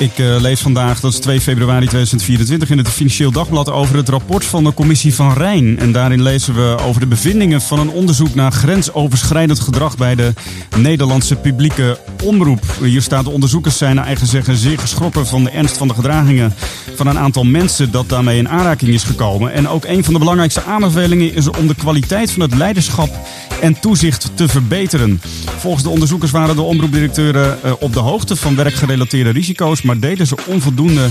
Ik uh, lees vandaag, dat is 2 februari 2024, in het Financieel Dagblad over het rapport van de Commissie van Rijn. En daarin lezen we over de bevindingen van een onderzoek naar grensoverschrijdend gedrag bij de Nederlandse publieke omroep. Hier staat: de onderzoekers zijn naar eigen zeggen zeer geschrokken van de ernst van de gedragingen van een aantal mensen dat daarmee in aanraking is gekomen. En ook een van de belangrijkste aanbevelingen is om de kwaliteit van het leiderschap en toezicht te verbeteren. Volgens de onderzoekers waren de omroepdirecteuren uh, op de hoogte van werkgerelateerde risico's, maar deden ze onvoldoende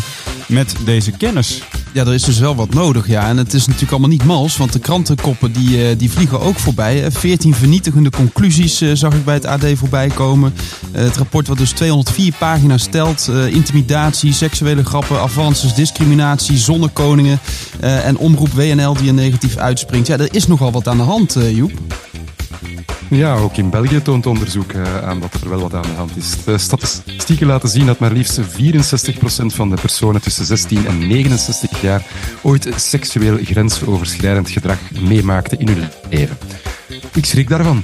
met deze kennis. Ja, er is dus wel wat nodig, ja. En het is natuurlijk allemaal niet mals, want de krantenkoppen die, die vliegen ook voorbij. 14 vernietigende conclusies uh, zag ik bij het AD voorbij komen. Het rapport wat dus 204 pagina's stelt. intimidatie, seksuele grappen, avances, discriminatie, zonnekoningen en omroep WNL die er negatief uitspringt. Ja, er is nogal wat aan de hand, Joep. Ja, ook in België toont onderzoek aan dat er wel wat aan de hand is. De statistieken laten zien dat maar liefst 64% van de personen tussen 16 en 69 jaar ooit seksueel grensoverschrijdend gedrag meemaakten in hun leven. Ik schrik daarvan.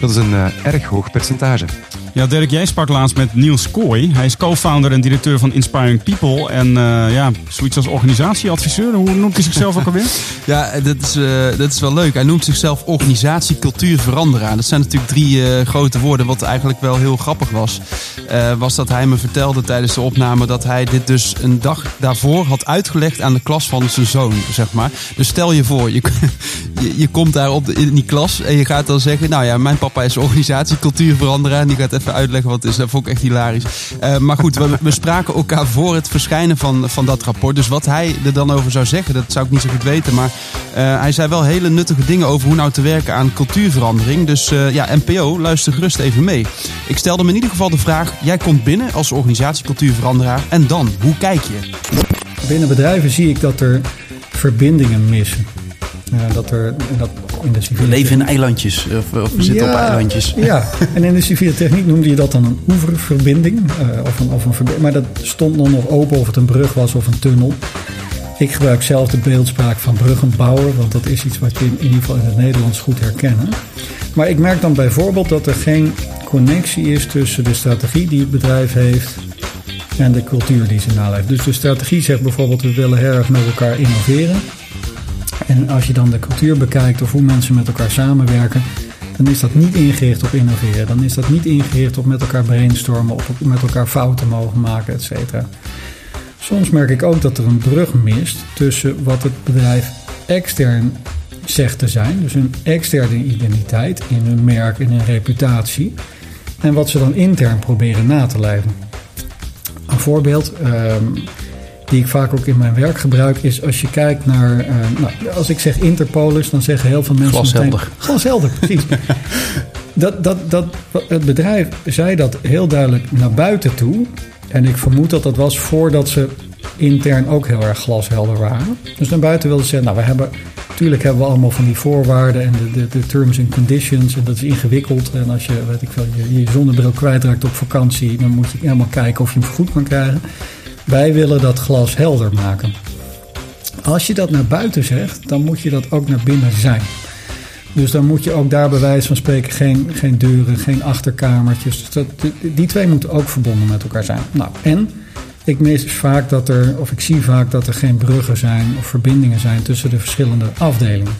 Dat is een uh, erg hoog percentage. Ja, Dirk, jij sprak laatst met Niels Kooi. Hij is co-founder en directeur van Inspiring People. En uh, ja, zoiets als organisatieadviseur. Hoe noemt hij zichzelf ook alweer? ja, dat is, uh, dat is wel leuk. Hij noemt zichzelf organisatie, cultuur, veranderaar. Dat zijn natuurlijk drie uh, grote woorden. Wat eigenlijk wel heel grappig was, was dat hij me vertelde tijdens de opname dat hij dit dus een dag daarvoor had uitgelegd aan de klas van zijn zoon, zeg maar. Dus stel je voor, je, je, je komt daar op in die klas en je gaat dan zeggen, nou ja, mijn papa is organisatie, cultuur, veranderaar. En die gaat even uitleggen wat is. Dat vond ik echt hilarisch. Uh, maar goed, we, we, spraken elkaar voor het verschijnen van, van dat rapport. Dus wat hij er dan over zou zeggen, dat zou ik niet zo goed weten. Maar uh, hij zei wel hele nuttige dingen over hoe nou te werken aan cultuurverandering. Dus ja, NPO, luister gerust even mee. Ik stelde me in ieder geval de vraag: jij komt binnen als organisatie cultuurveranderaar. En dan, hoe kijk je? Binnen bedrijven zie ik dat er verbindingen missen. Dat er dat in de civiele We leven in eilandjes, of, of we zitten ja, op eilandjes. Ja, en in de civiele techniek noemde je dat dan een oeververbinding. Uh, of een, of een verbinding. Maar dat stond dan nog open of het een brug was of een tunnel. Ik gebruik zelf de beeldspraak van bruggenbouwer, want dat is iets wat je in, in ieder geval in het Nederlands goed herkennen. Maar ik merk dan bijvoorbeeld dat er geen connectie is tussen de strategie die het bedrijf heeft en de cultuur die ze naleeft. Dus de strategie zegt bijvoorbeeld we willen heel erg met elkaar innoveren. En als je dan de cultuur bekijkt of hoe mensen met elkaar samenwerken, dan is dat niet ingericht op innoveren. Dan is dat niet ingericht op met elkaar brainstormen of op met elkaar fouten mogen maken, et cetera. Soms merk ik ook dat er een brug mist tussen wat het bedrijf extern zegt te zijn, dus een externe identiteit in hun merk en hun reputatie, en wat ze dan intern proberen na te leven. Een voorbeeld. Um, die ik vaak ook in mijn werk gebruik, is als je kijkt naar. Uh, nou, als ik zeg Interpolis, dan zeggen heel veel mensen. Glashelder. Meteen, glashelder, precies. dat, dat, dat, het bedrijf zei dat heel duidelijk naar buiten toe. En ik vermoed dat dat was voordat ze intern ook heel erg glashelder waren. Dus naar buiten wilden ze zeggen, nou, we hebben. Natuurlijk hebben we allemaal van die voorwaarden en de, de, de terms and conditions. En dat is ingewikkeld. En als je, weet ik wel, je, je zonnebril kwijtraakt op vakantie, dan moet je helemaal kijken of je hem goed kan krijgen. Wij willen dat glas helder maken. Als je dat naar buiten zegt, dan moet je dat ook naar binnen zijn. Dus dan moet je ook daar bij wijze van spreken geen, geen deuren, geen achterkamertjes. Dus dat, die twee moeten ook verbonden met elkaar zijn. Nou, en ik mis vaak dat er, of ik zie vaak dat er geen bruggen zijn of verbindingen zijn tussen de verschillende afdelingen.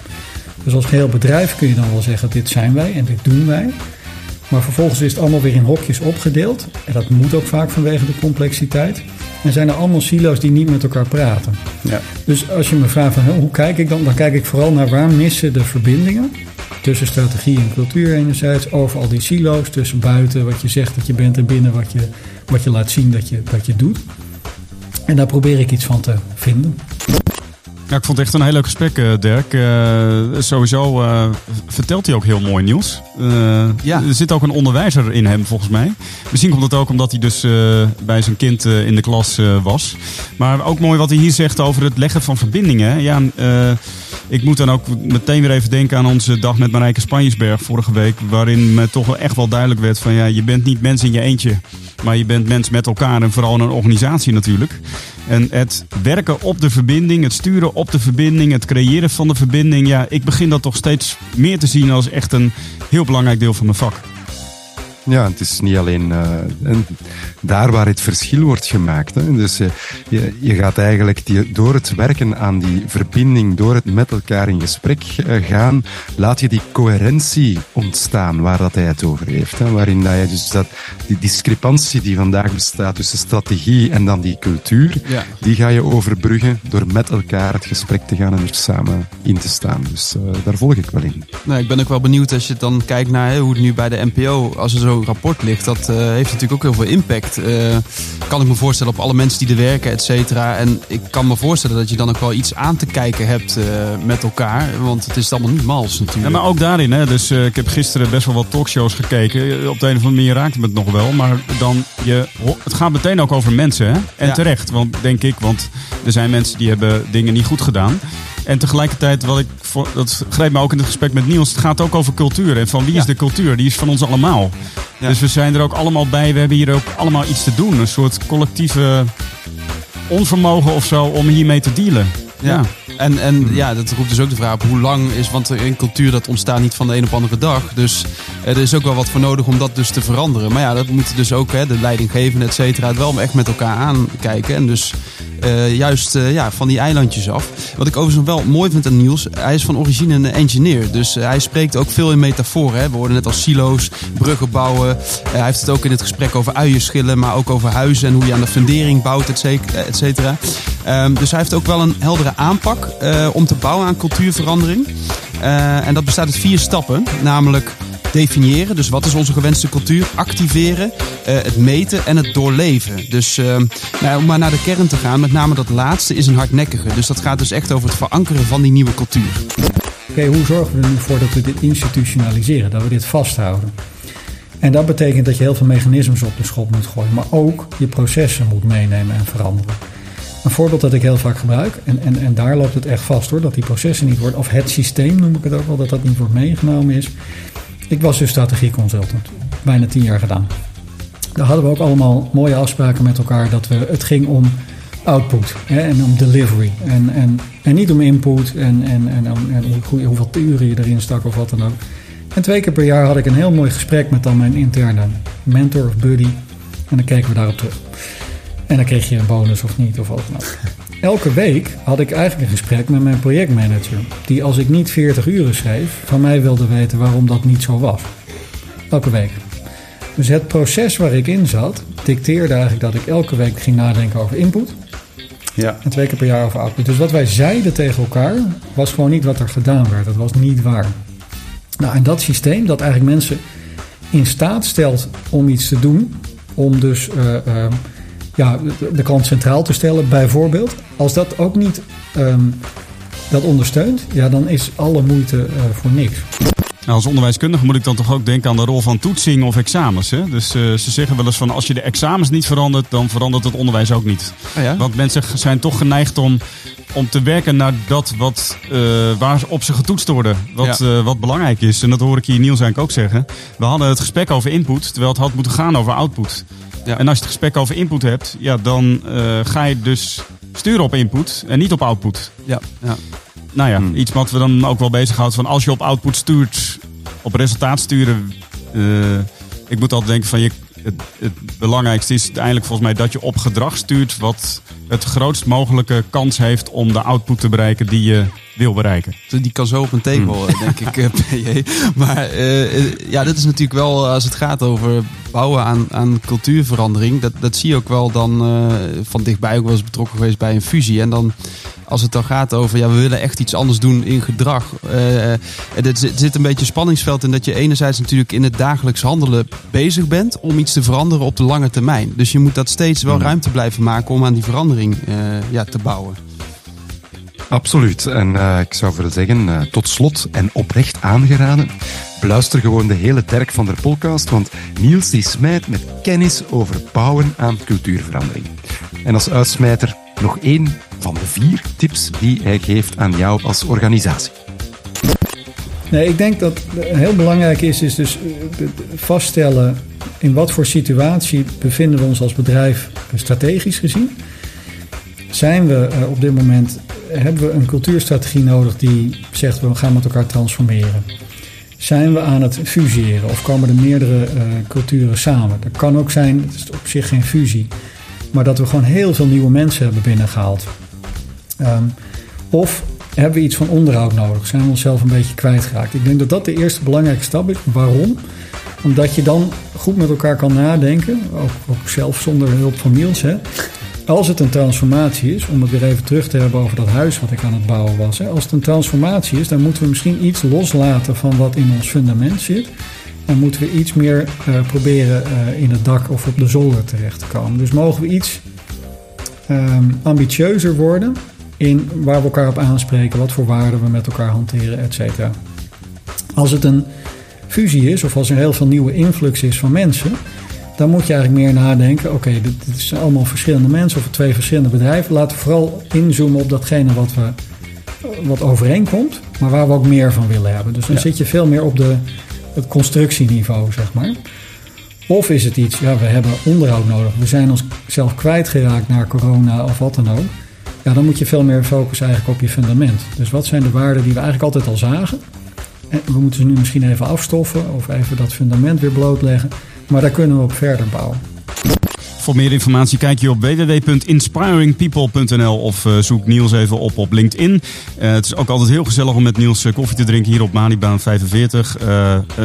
Dus als geheel bedrijf kun je dan wel zeggen: dit zijn wij en dit doen wij. Maar vervolgens is het allemaal weer in hokjes opgedeeld. En dat moet ook vaak vanwege de complexiteit. En zijn er allemaal silo's die niet met elkaar praten. Ja. Dus als je me vraagt van hoe kijk ik dan, dan kijk ik vooral naar waar missen de verbindingen tussen strategie en cultuur enerzijds, over al die silo's, tussen buiten wat je zegt dat je bent en binnen wat je, wat je laat zien dat je, dat je doet. En daar probeer ik iets van te vinden. Ja, ik vond het echt een heel leuk gesprek, uh, Dirk. Uh, sowieso uh, vertelt hij ook heel mooi nieuws. ja. Er zit ook een onderwijzer in hem, volgens mij. Misschien komt het ook omdat hij dus bij zijn kind in de klas was. Maar ook mooi wat hij hier zegt over het leggen van verbindingen. Ja, ik moet dan ook meteen weer even denken aan onze dag met Marijke Spanjesberg vorige week. Waarin me toch wel echt wel duidelijk werd van ja, je bent niet mens in je eentje. Maar je bent mens met elkaar en vooral een organisatie natuurlijk. En het werken op de verbinding, het sturen op de verbinding, het creëren van de verbinding. Ja, ik begin dat toch steeds meer te zien als echt een heel belangrijk deel van mijn vak. Ja, het is niet alleen uh, daar waar het verschil wordt gemaakt. Hè. Dus uh, je, je gaat eigenlijk die, door het werken aan die verbinding, door het met elkaar in gesprek uh, gaan, laat je die coherentie ontstaan waar dat hij het over heeft. Hè. Waarin dat je dus dat, die discrepantie die vandaag bestaat tussen strategie en dan die cultuur, ja. die ga je overbruggen door met elkaar het gesprek te gaan en er samen in te staan. Dus daar volg ik wel in. Nou, ik ben ook wel benieuwd als je dan kijkt naar hoe het nu bij de NPO, als er zo rapport ligt, dat uh, heeft natuurlijk ook heel veel impact. Uh, kan ik me voorstellen op alle mensen die er werken, et cetera. En ik kan me voorstellen dat je dan ook wel iets aan te kijken hebt uh, met elkaar. Want het is allemaal niet mals natuurlijk. Ja, maar ook daarin, hè. Dus ik heb gisteren best wel wat talkshows gekeken. Op de een of andere manier raakte het nog wel. Maar dan, je, het gaat meteen ook over mensen, hè. En ja. terecht, want, denk ik. Want er zijn mensen die hebben dingen niet goed gedaan. En tegelijkertijd, wat ik, dat grijpt me ook in het gesprek met Niels, het gaat ook over cultuur. En van wie is de cultuur? Die is van ons allemaal. Ja. Dus we zijn er ook allemaal bij. We hebben hier ook allemaal iets te doen. Een soort collectieve onvermogen of zo om hiermee te dealen. Ja. ja. En, en ja, dat roept dus ook de vraag op hoe lang is, want een cultuur dat ontstaat niet van de een op andere dag. Dus er is ook wel wat voor nodig om dat dus te veranderen. Maar ja, dat moeten dus ook hè, de leidinggevenden, et cetera, het wel echt met elkaar aankijken. En dus uh, juist uh, ja, van die eilandjes af. Wat ik overigens wel mooi vind aan Niels, hij is van origine een engineer. Dus uh, hij spreekt ook veel in metaforen. Hè. We hoorden net al silo's, bruggen bouwen. hij heeft het ook in het gesprek over uienschillen, maar ook over huizen en hoe je aan de fundering bouwt, et cetera. Um, dus hij heeft ook wel een heldere aanpak om te bouwen aan cultuurverandering. en dat bestaat uit vier stappen, namelijk definiëren. Dus wat is onze gewenste cultuur? Activeren, uh, het meten en het doorleven. Dus uh, nou, om maar naar de kern te gaan, met name dat laatste is een hardnekkige. Dus dat gaat dus echt over het verankeren van die nieuwe cultuur. Oké, hoe zorgen we er nu voor dat we dit institutionaliseren, dat we dit vasthouden? En dat betekent dat je heel veel mechanismes op de schop moet gooien, maar ook je processen moet meenemen en veranderen. Een voorbeeld dat ik heel vaak gebruik, en, en, en daar loopt het echt vast hoor, dat die processen niet worden, of het systeem noem ik het ook wel, dat dat niet wordt meegenomen is, ik was dus strategieconsultant. Bijna tien jaar gedaan. Daar hadden we ook allemaal mooie afspraken met elkaar dat we, het ging om output hè, en om delivery. En, en, en niet om input en, en, en, hoe, hoeveel uren je erin stak of wat dan ook. En twee keer per jaar had ik een heel mooi gesprek met dan mijn interne mentor of buddy. En dan keken we daarop terug. En dan kreeg je een bonus of niet of wat dan ook. Elke week had ik eigenlijk een gesprek met mijn projectmanager. Die als ik niet 40 uren schreef, van mij wilde weten waarom dat niet zo was. Elke week. Dus het proces waar ik in zat, dicteerde eigenlijk dat ik elke week ging nadenken over input. Ja. En twee keer per jaar over output. Dus wat wij zeiden tegen elkaar, was gewoon niet wat er gedaan werd. Dat was niet waar. Nou, en dat systeem dat eigenlijk mensen in staat stelt om iets te doen, om dus uh, uh, ja, de klant centraal te stellen, bijvoorbeeld. Als dat ook niet um, dat ondersteunt, ja, dan is alle moeite uh, voor niks. Nou, als onderwijskundige moet ik dan toch ook denken aan de rol van toetsing of examens. Hè? Dus uh, ze zeggen wel eens van als je de examens niet verandert, dan verandert het onderwijs ook niet. Oh ja? Want mensen zijn toch geneigd om, om te werken naar dat wat, uh, waar op ze getoetst worden. Wat, ja. uh, wat belangrijk is. En dat hoor ik hier Niels eigenlijk ook zeggen. We hadden het gesprek over input, terwijl het had moeten gaan over output. Ja. En als je het gesprek over input hebt, ja, dan uh, ga je dus sturen op input en niet op output. Ja. ja. Nou ja, hmm. iets wat we dan ook wel bezighoudt van als je op output stuurt, op resultaat sturen. Uh, ik moet altijd denken van je, het, het, belangrijkste is uiteindelijk volgens mij dat je op gedrag stuurt wat het grootst mogelijke kans heeft om de output te bereiken die je wil bereiken. Die kan zo op een tegel, hmm. denk ik, PJ. Maar uh, ja, dit is natuurlijk wel, als het gaat over bouwen aan, aan cultuurverandering, dat, dat zie je ook wel dan uh, van dichtbij ook wel eens betrokken geweest bij een fusie. En dan als het dan gaat over, ja, we willen echt iets anders doen in gedrag. Uh, er zit een beetje spanningsveld in dat je enerzijds natuurlijk in het dagelijks handelen bezig bent om iets te veranderen op de lange termijn. Dus je moet dat steeds wel ruimte blijven maken om aan die verandering uh, ja, te bouwen. Absoluut. En uh, ik zou willen zeggen, uh, tot slot en oprecht aangeraden. Beluister gewoon de hele terk van de podcast, want Niels die smijt met kennis over bouwen aan cultuurverandering. En als uitsmijter nog één van de vier tips die hij geeft aan jou als organisatie. Nee, ik denk dat heel belangrijk is, is dus vaststellen in wat voor situatie bevinden we ons als bedrijf eh, strategisch gezien? Zijn we eh, op dit moment, hebben we een cultuurstrategie nodig die zegt we gaan met elkaar transformeren? Zijn we aan het fuseren of komen er meerdere uh, culturen samen? Dat kan ook zijn, het is op zich geen fusie, maar dat we gewoon heel veel nieuwe mensen hebben binnengehaald. Um, of hebben we iets van onderhoud nodig? Zijn we onszelf een beetje kwijtgeraakt? Ik denk dat dat de eerste belangrijke stap is. Waarom? Omdat je dan goed met elkaar kan nadenken, ook, ook zelf zonder hulp van Niels. Hè? Als het een transformatie is, om het weer even terug te hebben over dat huis wat ik aan het bouwen was. Hè? Als het een transformatie is, dan moeten we misschien iets loslaten van wat in ons fundament zit. En moeten we iets meer uh, proberen uh, in het dak of op de zolder terecht te komen. Dus mogen we iets um, ambitieuzer worden in waar we elkaar op aanspreken, wat voor waarden we met elkaar hanteren, et cetera. Als het een fusie is, of als er heel veel nieuwe influx is van mensen, dan moet je eigenlijk meer nadenken: oké, okay, dit, dit, zijn allemaal verschillende mensen of twee verschillende bedrijven. Laten we vooral inzoomen op datgene wat, we, wat overeenkomt, maar waar we ook meer van willen hebben. Dus dan ja. zit je veel meer op de, het constructieniveau, zeg maar. Of is het iets, ja, we hebben onderhoud nodig. We zijn onszelf kwijtgeraakt naar corona of wat dan ook. Dan moet je veel meer focussen eigenlijk op je fundament. Dus wat zijn de waarden die we eigenlijk altijd al zagen? En we moeten ze nu misschien even afstoffen of even dat fundament weer blootleggen. Maar daar kunnen we op verder bouwen. Voor meer informatie kijk je op www.inspiringpeople.nl of uh, zoek Niels even op op LinkedIn. Uh, het is ook altijd heel gezellig om met Niels uh, koffie te drinken hier op Malibaan 45.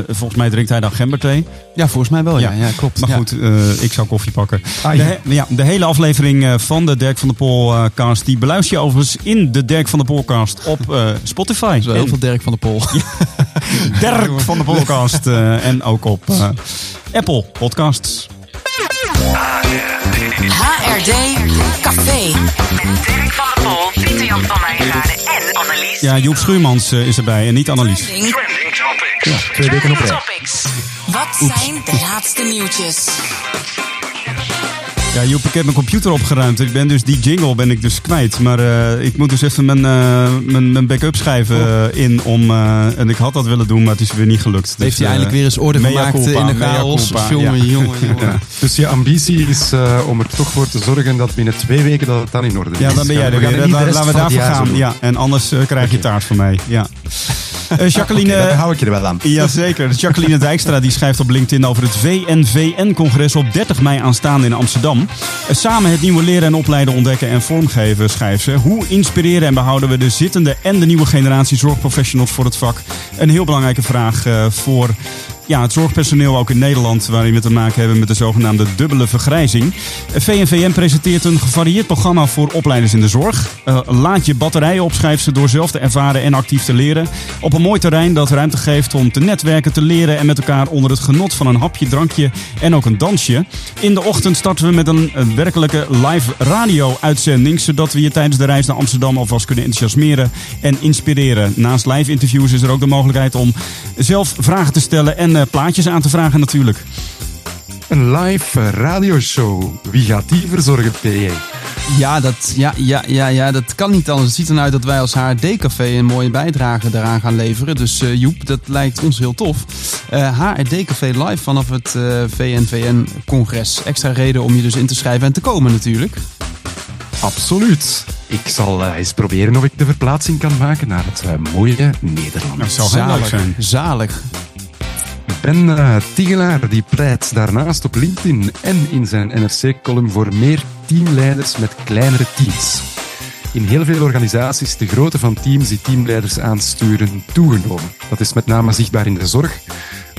volgens mij drinkt hij dan gemberthee. Ja, volgens mij wel. Ja, ja, ja klopt. Maar ja. goed, ik zou koffie pakken. Ah, ja. De, hele aflevering van de Dirk van de Polcast, die beluister je overigens in de Dirk van de Polcast op Spotify. Zo heel veel Dirk van de Pol. Dirk van de Polcast en ook op Apple Podcasts. HRD Café. Met Dirk van der Pol, Pieter Jan van Meijeraden en Annelies. Ja, Joep Schuurmans uh, is erbij en niet Annelies. Trending topics. Ja, twee weken op rij. Wat zijn de laatste nieuwtjes? Ja, Joep, ik heb mijn computer opgeruimd. Ik ben dus die jingle ben ik dus kwijt. Maar uh, ik moet dus even mijn, uh, mijn, mijn backup schrijven uh, in om... en ik had dat willen doen, maar het is weer niet gelukt. Heeft dus, hij eindelijk weer eens orde gemaakt in de chaos? Jongen, ja. jongen, jongen. Ja. Dus je ambitie is om er toch voor te zorgen dat binnen twee weken dat het dan in orde is. Ja, dan ben jij er weer. Laten we daarvoor gaan. Ja, en anders krijg je taart van mij. Ja. Uh, Jacqueline, okay, hou ik je er wel aan. Jazeker. Jacqueline Dijkstra die schrijft op LinkedIn over het VNVN-congres op 30 mei aanstaande in Amsterdam. Uh, samen het nieuwe leren en opleiden ontdekken en vormgeven, schrijft ze. Hoe inspireren en behouden we de zittende en de nieuwe generatie zorgprofessionals voor het vak? Een heel belangrijke vraag voor ja, het zorgpersoneel ook in Nederland, waarin we te maken hebben met de zogenaamde dubbele vergrijzing. VNVN presenteert een gevarieerd programma voor opleiders in de zorg. Uh, laat je batterijen op, schrijft ze, door zelf te ervaren en actief te leren. Op een mooi terrein dat ruimte geeft om te netwerken, te leren en met elkaar onder het genot van een hapje, drankje en ook een dansje. In de ochtend starten we met een, een werkelijke live radio-uitzending, zodat we je tijdens de reis naar Amsterdam alvast kunnen enthousiasmeren en inspireren. Naast live interviews is er ook de mogelijkheid om zelf vragen te stellen en uh, plaatjes aan te vragen natuurlijk. Een live radioshow. Wie gaat die verzorgen, PJ? Ja dat, ja, ja, ja, ja, dat kan niet anders. Het ziet eruit dat wij als HRD-café een mooie bijdrage daaraan gaan leveren. Dus uh, Joep, dat lijkt ons heel tof. Uh, HRD-café live vanaf het uh, VNVN-congres. Extra reden om je dus in te schrijven en te komen natuurlijk. Absoluut. Ik zal uh, eens proberen of ik de verplaatsing kan maken naar het uh, mooie Nederland. Dat zou leuk zijn. Zalig. Ben uh, Tigelaar die pleit daarnaast op LinkedIn en in zijn NRC-column voor meer teamleiders met kleinere teams. In heel veel organisaties de grootte van teams die teamleiders aansturen toegenomen. Dat is met name zichtbaar in de zorg,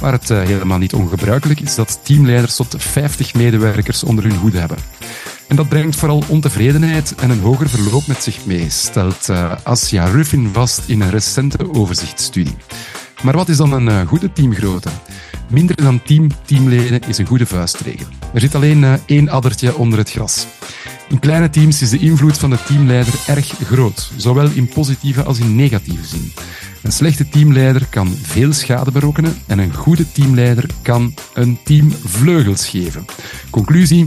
waar het uh, helemaal niet ongebruikelijk is dat teamleiders tot 50 medewerkers onder hun hoede hebben. En dat brengt vooral ontevredenheid en een hoger verloop met zich mee, stelt uh, Asja Ruffin vast in een recente overzichtsstudie. Maar wat is dan een uh, goede teamgrootte? Minder dan 10 teamleden is een goede vuistregel. Er zit alleen uh, één addertje onder het gras. In kleine teams is de invloed van de teamleider erg groot, zowel in positieve als in negatieve zin. Een slechte teamleider kan veel schade berokkenen en een goede teamleider kan een team vleugels geven. Conclusie,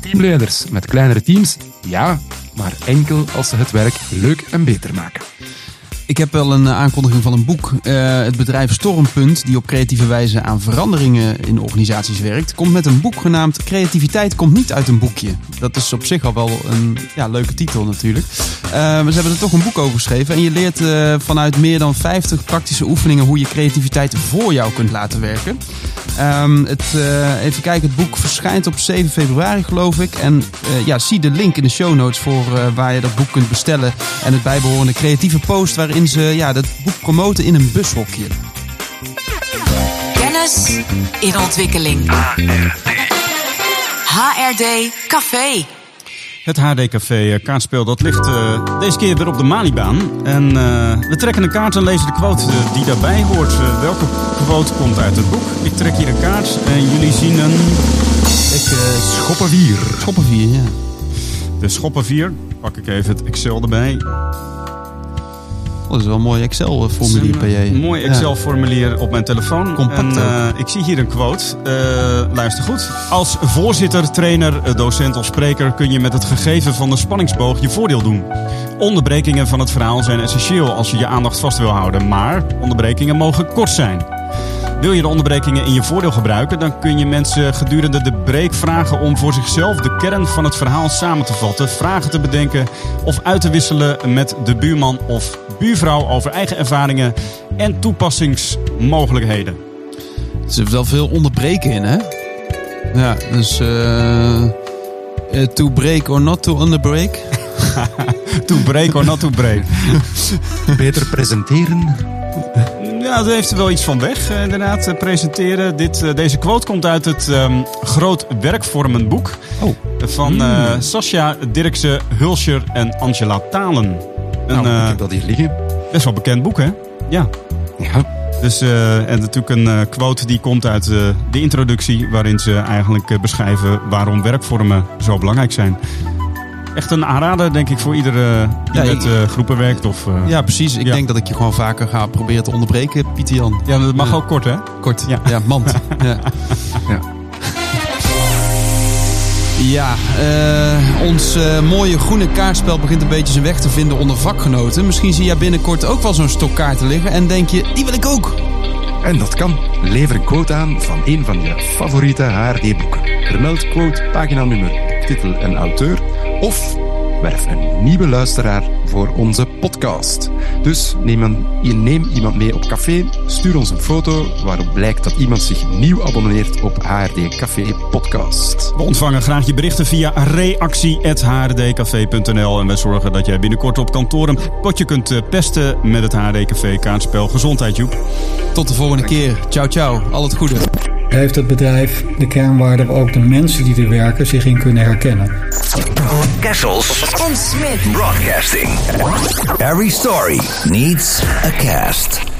teamleiders met kleinere teams, ja, maar enkel als ze het werk leuk en beter maken. Ik heb wel een eh, aankondiging van een boek. Eh, het bedrijf Stormpunt, die op creatieve wijze aan veranderingen in organisaties werkt, komt met een boek genaamd Creativiteit komt niet uit een boekje. Dat is op zich al wel een ja, leuke titel natuurlijk. Uh, maar ze hebben er toch een boek over geschreven. En je leert vanuit meer dan 50 praktische oefeningen hoe je creativiteit voor jou kunt laten werken. Um, het, even kijken, het boek verschijnt op 7 februari geloof ik. En ja, zie de link in de show notes voor waar je dat boek kunt bestellen. En het bijbehorende creatieve post waarin ze ja, dat boek promoten in een bushokje. Kennis in ontwikkeling. HRD Café. Het HD Café kaartspel dat ligt uh, deze keer weer op de Malibaan. En uh, we trekken een kaart en lezen de quote uh, die daarbij hoort. welke quote komt uit het boek? Ik trek hier een kaart en jullie zien een... Ik, schoppenvier. Schoppenvier, ja. De schoppenvier. Pak ik even het Excel erbij. Dat is wel een mooi Excel-formulier, PJ. Een mooi Excel-formulier op mijn telefoon. Compact en, uh, ik zie hier een quote. Uh, luister goed. Als voorzitter, trainer, docent of spreker kun je met het gegeven van de spanningsboog je voordeel doen. Onderbrekingen van het verhaal zijn essentieel als je je aandacht vast wil houden. Maar onderbrekingen mogen kort zijn. Wil je de onderbrekingen in je voordeel gebruiken, dan kun je mensen gedurende de break vragen om voor zichzelf de kern van het verhaal samen te vatten, vragen te bedenken of uit te wisselen met de buurman of buurvrouw over eigen ervaringen en toepassingsmogelijkheden. Er zit wel veel onderbreken in, hè? Ja, dus uh, to break or not to underbreak. to break or not to break. Beter presenteren. Ja, daar heeft er wel iets van weg, eh, inderdaad, presenteren. Dit, uh, deze quote komt uit het um, Groot Werkvormenboek oh. van uh, mm. Sascha Dirkse Hulscher en Angela Talen. Een, nou, ik heb dat hier liggen. Best wel bekend boek, hè? Ja. Ja. Dus, uh, en natuurlijk een uh, quote die komt uit uh, de introductie, waarin ze eigenlijk beschrijven waarom werkvormen zo belangrijk zijn. Echt een aanrader, denk ik, voor iedere die ja, met groepen werkt. Of, ja, precies. Ik ja. denk dat ik je gewoon vaker ga proberen te onderbreken, Pieter Jan. Ja, dat mag ook kort, hè? Kort, ja, ja mand. ja. ja. Ja, uh, ons uh, mooie groene kaartspel begint een beetje zijn weg te vinden onder vakgenoten. Misschien zie jij binnenkort ook wel zo'n stok kaarten liggen en denk je, die wil ik ook. En dat kan. Lever een quote aan van een van je favoriete HRD-boeken. Vermeld quote, paginanummer, titel en auteur. Of werf een nieuwe luisteraar voor onze podcast. Dus neem, een, neem iemand mee op café, stuur ons een foto waarop blijkt dat iemand zich nieuw abonneert op HRD Café Podcast. We ontvangen graag je berichten via reactie.hrdcafé.nl en wij zorgen dat jij binnenkort op kantoor een potje kunt pesten met het HRD Café kaartspel. Gezondheid, Joep. Tot de volgende keer. Ciao, ciao. Al het goede. Heeft het bedrijf de kernwaarden waar ook de mensen die er werken zich in kunnen herkennen? Kessels en Smith Broadcasting. Every story needs a cast.